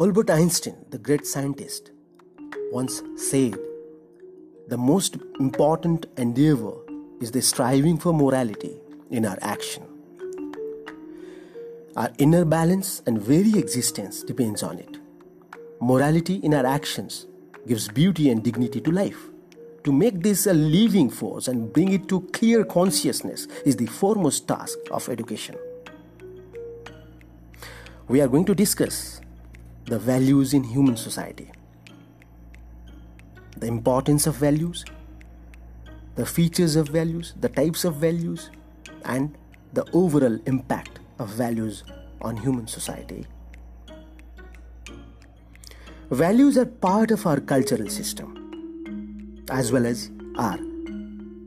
Albert Einstein, the great scientist, once said, The most important endeavor is the striving for morality in our action. Our inner balance and very existence depends on it. Morality in our actions gives beauty and dignity to life. To make this a living force and bring it to clear consciousness is the foremost task of education. We are going to discuss the values in human society, the importance of values, the features of values, the types of values, and the overall impact of values on human society. Values are part of our cultural system as well as our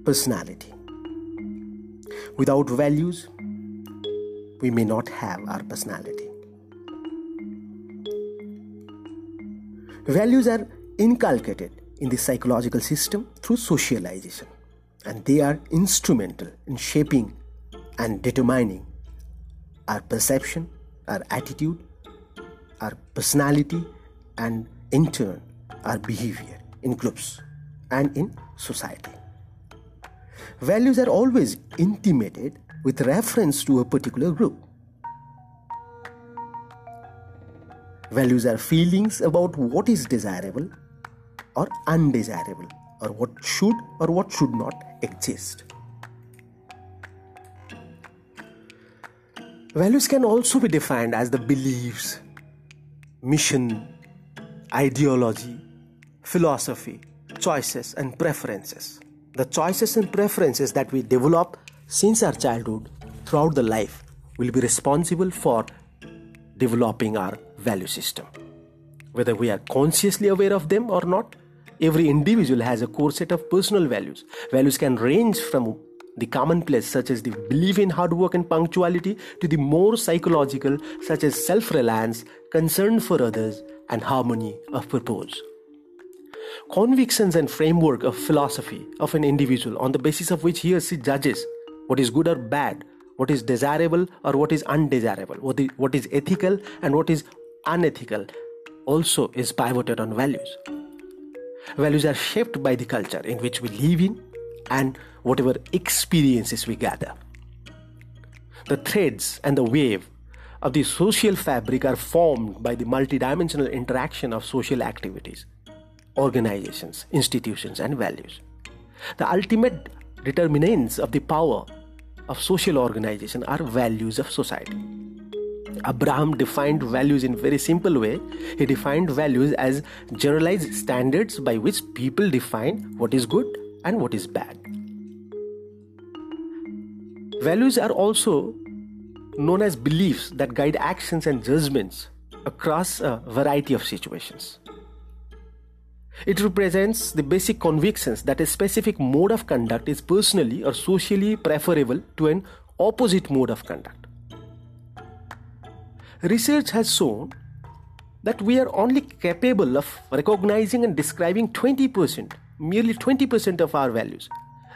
personality. Without values, we may not have our personality. Values are inculcated in the psychological system through socialization, and they are instrumental in shaping and determining our perception, our attitude, our personality, and in turn, our behavior in groups and in society. Values are always intimated with reference to a particular group. Values are feelings about what is desirable or undesirable, or what should or what should not exist. Values can also be defined as the beliefs, mission, ideology, philosophy, choices, and preferences. The choices and preferences that we develop since our childhood throughout the life will be responsible for developing our value system. Whether we are consciously aware of them or not, every individual has a core set of personal values. Values can range from the commonplace, such as the belief in hard work and punctuality, to the more psychological, such as self reliance, concern for others, and harmony of purpose. Convictions and framework of philosophy of an individual on the basis of which he or she judges what is good or bad, what is desirable or what is undesirable, what is, what is ethical and what is unethical, also is pivoted on values. Values are shaped by the culture in which we live in and whatever experiences we gather. The threads and the wave of the social fabric are formed by the multidimensional interaction of social activities, organizations, institutions, and values. The ultimate determinants of the power of social organization are values of society. Abraham defined values in very simple way. He defined values as generalized standards by which people define what is good and what is bad. Values are also known as beliefs that guide actions and judgments across a variety of situations. It represents the basic convictions that a specific mode of conduct is personally or socially preferable to an opposite mode of conduct. Research has shown that we are only capable of recognizing and describing 20%, merely 20% of our values.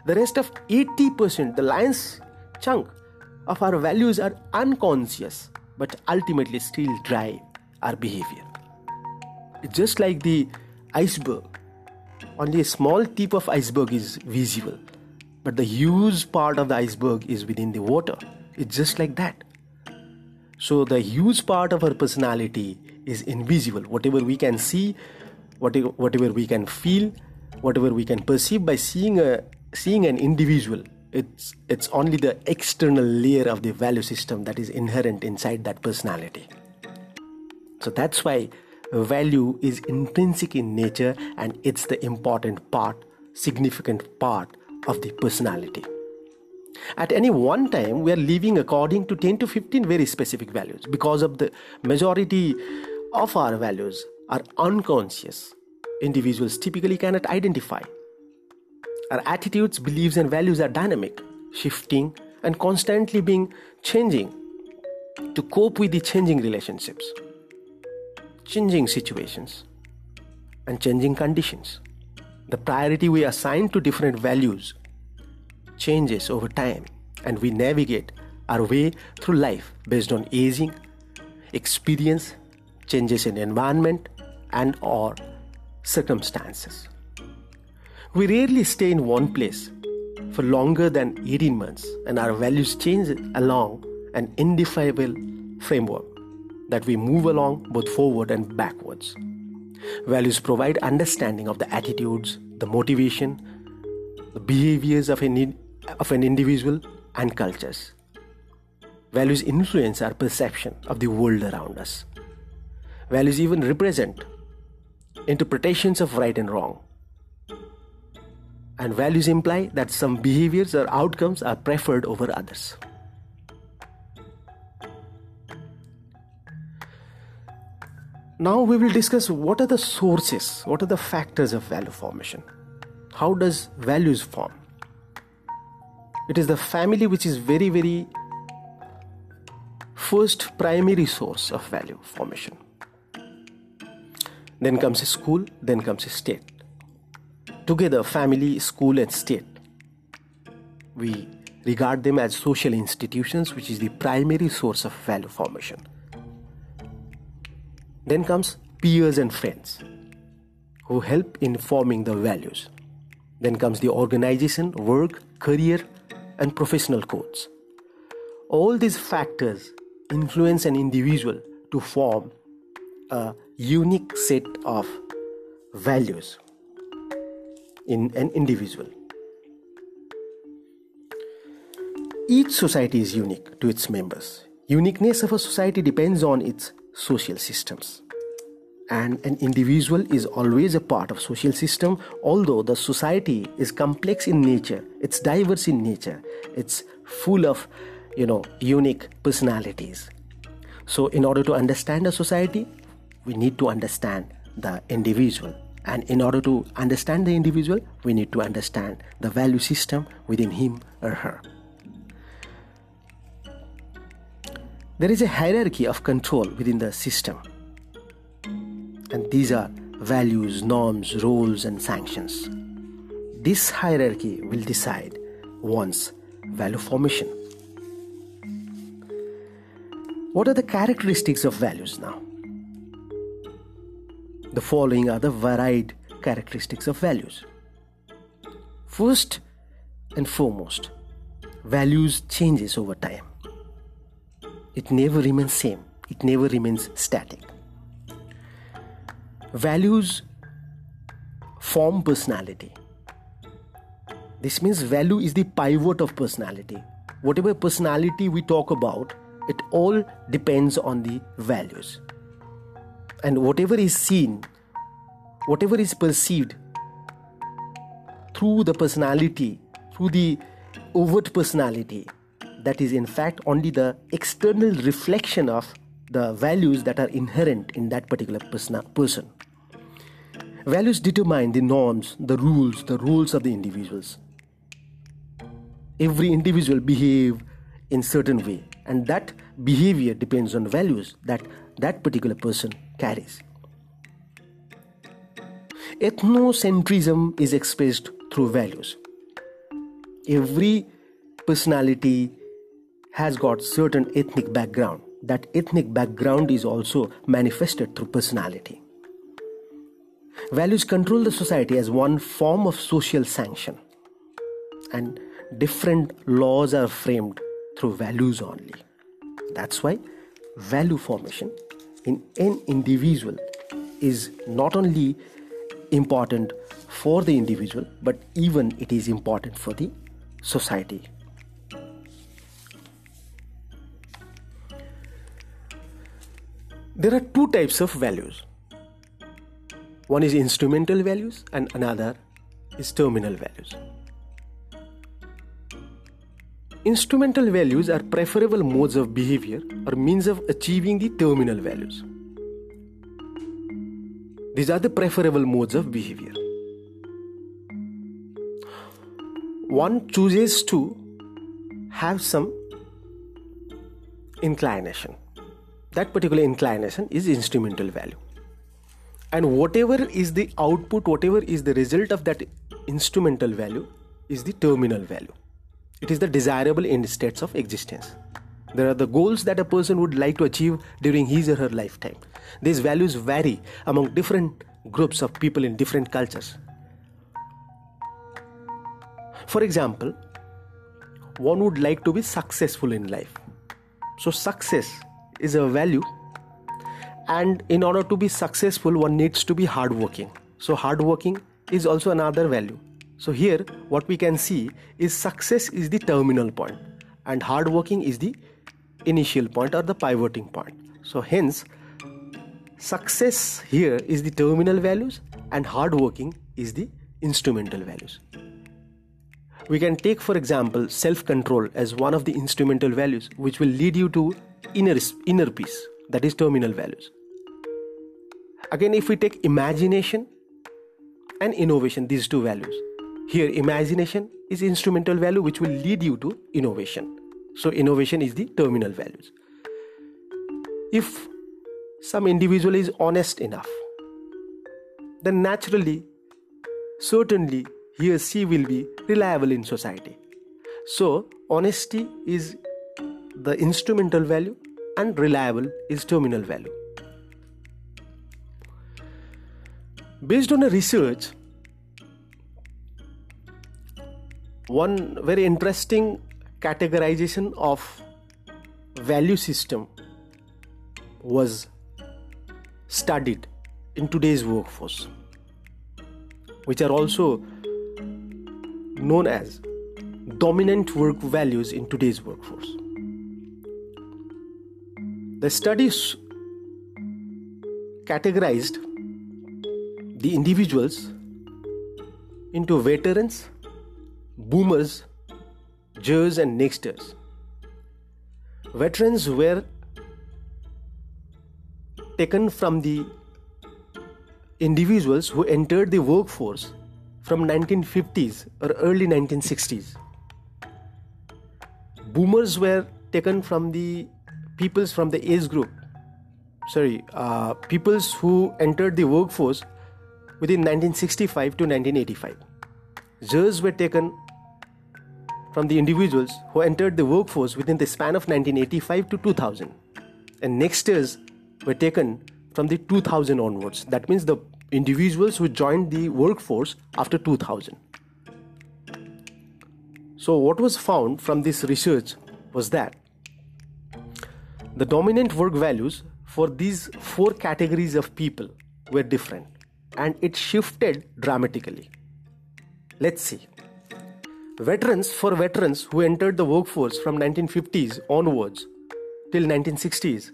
The rest of 80%, the lion's chunk of our values are unconscious but ultimately still drive our behavior. It's just like the iceberg. Only a small tip of iceberg is visible, but the huge part of the iceberg is within the water. It's just like that. So the huge part of our personality is invisible. Whatever we can see, whatever, whatever we can feel, whatever we can perceive by seeing a seeing an individual, it's it's only the external layer of the value system that is inherent inside that personality. So that's why value is intrinsic in nature and it's the important part, significant part of the personality. At any one time, we are living according to 10 to 15 very specific values because of the majority of our values are unconscious. Individuals typically cannot identify. Our attitudes, beliefs, and values are dynamic, shifting, and constantly being changing to cope with the changing relationships, changing situations, and changing conditions. The priority we assign to different values changes over time and we navigate our way through life based on aging, experience, changes in environment and or circumstances. We rarely stay in one place for longer than 18 months and our values change along an indefinable framework that we move along both forward and backwards. Values provide understanding of the attitudes, the motivation, the behaviors of an, of an individual and cultures. Values influence our perception of the world around us. Values even represent interpretations of right and wrong. And values imply that some behaviors or outcomes are preferred over others. Now we will discuss what are the sources, what are the factors of value formation. How does values form? It is the family which is very, very first primary source of value formation. Then comes school, then comes state. Together, family, school, and state. We regard them as social institutions, which is the primary source of value formation. Then comes peers and friends who help in forming the values. Then comes the organization, work, career, and professional codes. All these factors influence an individual to form a unique set of values in an individual. Each society is unique to its members. Uniqueness of a society depends on its social systems and an individual is always a part of social system although the society is complex in nature. It's diverse in nature. It's full of you know unique personalities. So in order to understand a society we need to understand the individual. And in order to understand the individual we need to understand the value system within him or her. There is a hierarchy of control within the system and these are values, norms, roles, and sanctions. This hierarchy will decide one's value formation. What are the characteristics of values now? The following are the varied characteristics of values. First and foremost, values changes over time. It never remains same. It never remains static. Values form personality. This means value is the pivot of personality. Whatever personality we talk about, it all depends on the values. And whatever is seen, whatever is perceived through the personality, through the overt personality, that is in fact only the external reflection of the values that are inherent in that particular person. Values determine the norms, the rules, the roles of the individuals. Every individual behave in certain way and that behavior depends on values that that particular person carries. Ethnocentrism is expressed through values. Every personality has got certain ethnic background. That ethnic background is also manifested through personality. Values control the society as one form of social sanction, and different laws are framed through values only. That's why value formation in an individual is not only important for the individual but even it is important for the society. There are two types of values one is instrumental values and another is terminal values. Instrumental values are preferable modes of behavior or means of achieving the terminal values. These are the preferable modes of behavior. One chooses to have some inclination. That particular inclination is instrumental value and whatever is the output whatever is the result of that instrumental value is the terminal value it is the desirable end states of existence There are the goals that a person would like to achieve during his or her lifetime. These values vary among different groups of people in different cultures. For example, one would like to be successful in life. So, success is a value, and in order to be successful, one needs to be hardworking. So, hardworking is also another value. So, here what we can see is success is the terminal point, and hardworking is the initial point or the pivoting point. So, hence, success here is the terminal values, and hardworking is the instrumental values. We can take, for example, self control as one of the instrumental values, which will lead you to inner, inner peace, that is, terminal values. Again, if we take imagination and innovation, these two values, here imagination is instrumental value which will lead you to innovation. So, innovation is the terminal values. If some individual is honest enough, then naturally, certainly, he or she will be reliable in society. So, honesty is the instrumental value and reliable is terminal value. Based on a research, one very interesting categorization of value system was studied in today's workforce which are also known as dominant work values in today's workforce. The studies categorized the individuals into veterans, boomers, Zers, and nexters. Veterans were taken from the individuals who entered the workforce from 1950s or early 1960s. Boomers were taken from the peoples from the age group, sorry, uh, peoples who entered the workforce within 1965 to 1985. Zers were taken from the individuals who entered the workforce within the span of 1985 to 2000. And next nexters were taken from the 2000 onwards. That means the individuals who joined the workforce after 2000. So, what was found from this research was that the dominant work values for these four categories of people were different and it shifted dramatically. Let's see. Veterans, for veterans who entered the workforce from 1950s onwards till 1960s,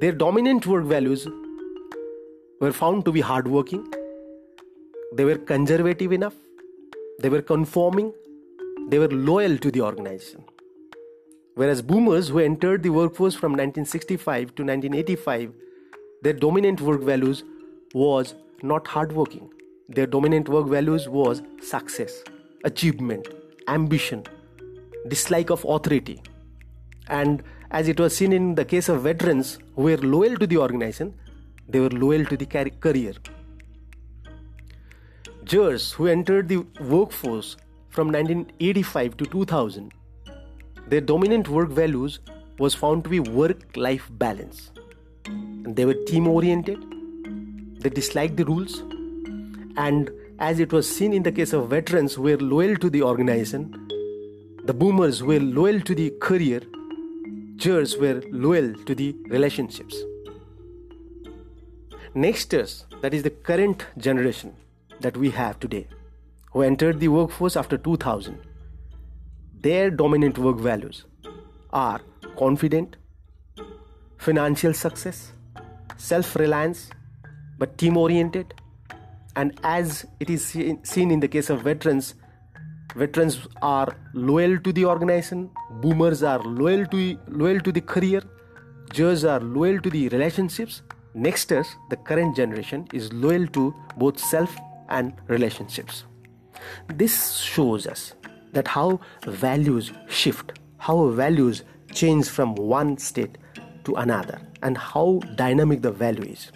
their dominant work values were found to be hardworking, they were conservative enough, they were conforming, they were loyal to the organization. Whereas boomers who entered the workforce from 1965 to 1985, their dominant work values was not hardworking. Their dominant work values was success, achievement, ambition, dislike of authority. And as it was seen in the case of veterans who were loyal to the organization, they were loyal to the career. Zers, who entered the workforce from 1985 to 2000, their dominant work values was found to be work-life balance. And they were team-oriented. They disliked the rules, and as it was seen in the case of veterans who were loyal to the organization, the boomers were loyal to the career, Zers were loyal to the relationships. Nexters, that is the current generation that we have today, who entered the workforce after 2000, their dominant work values are confident, financial success, self reliance, but team oriented. And as it is seen in the case of veterans, veterans are loyal to the organization, boomers are loyal to, loyal to the career, Zers are loyal to the relationships, Nexters, the current generation, is loyal to both self and relationships. This shows us that how values shift, how values change from one state to another, and how dynamic the value is.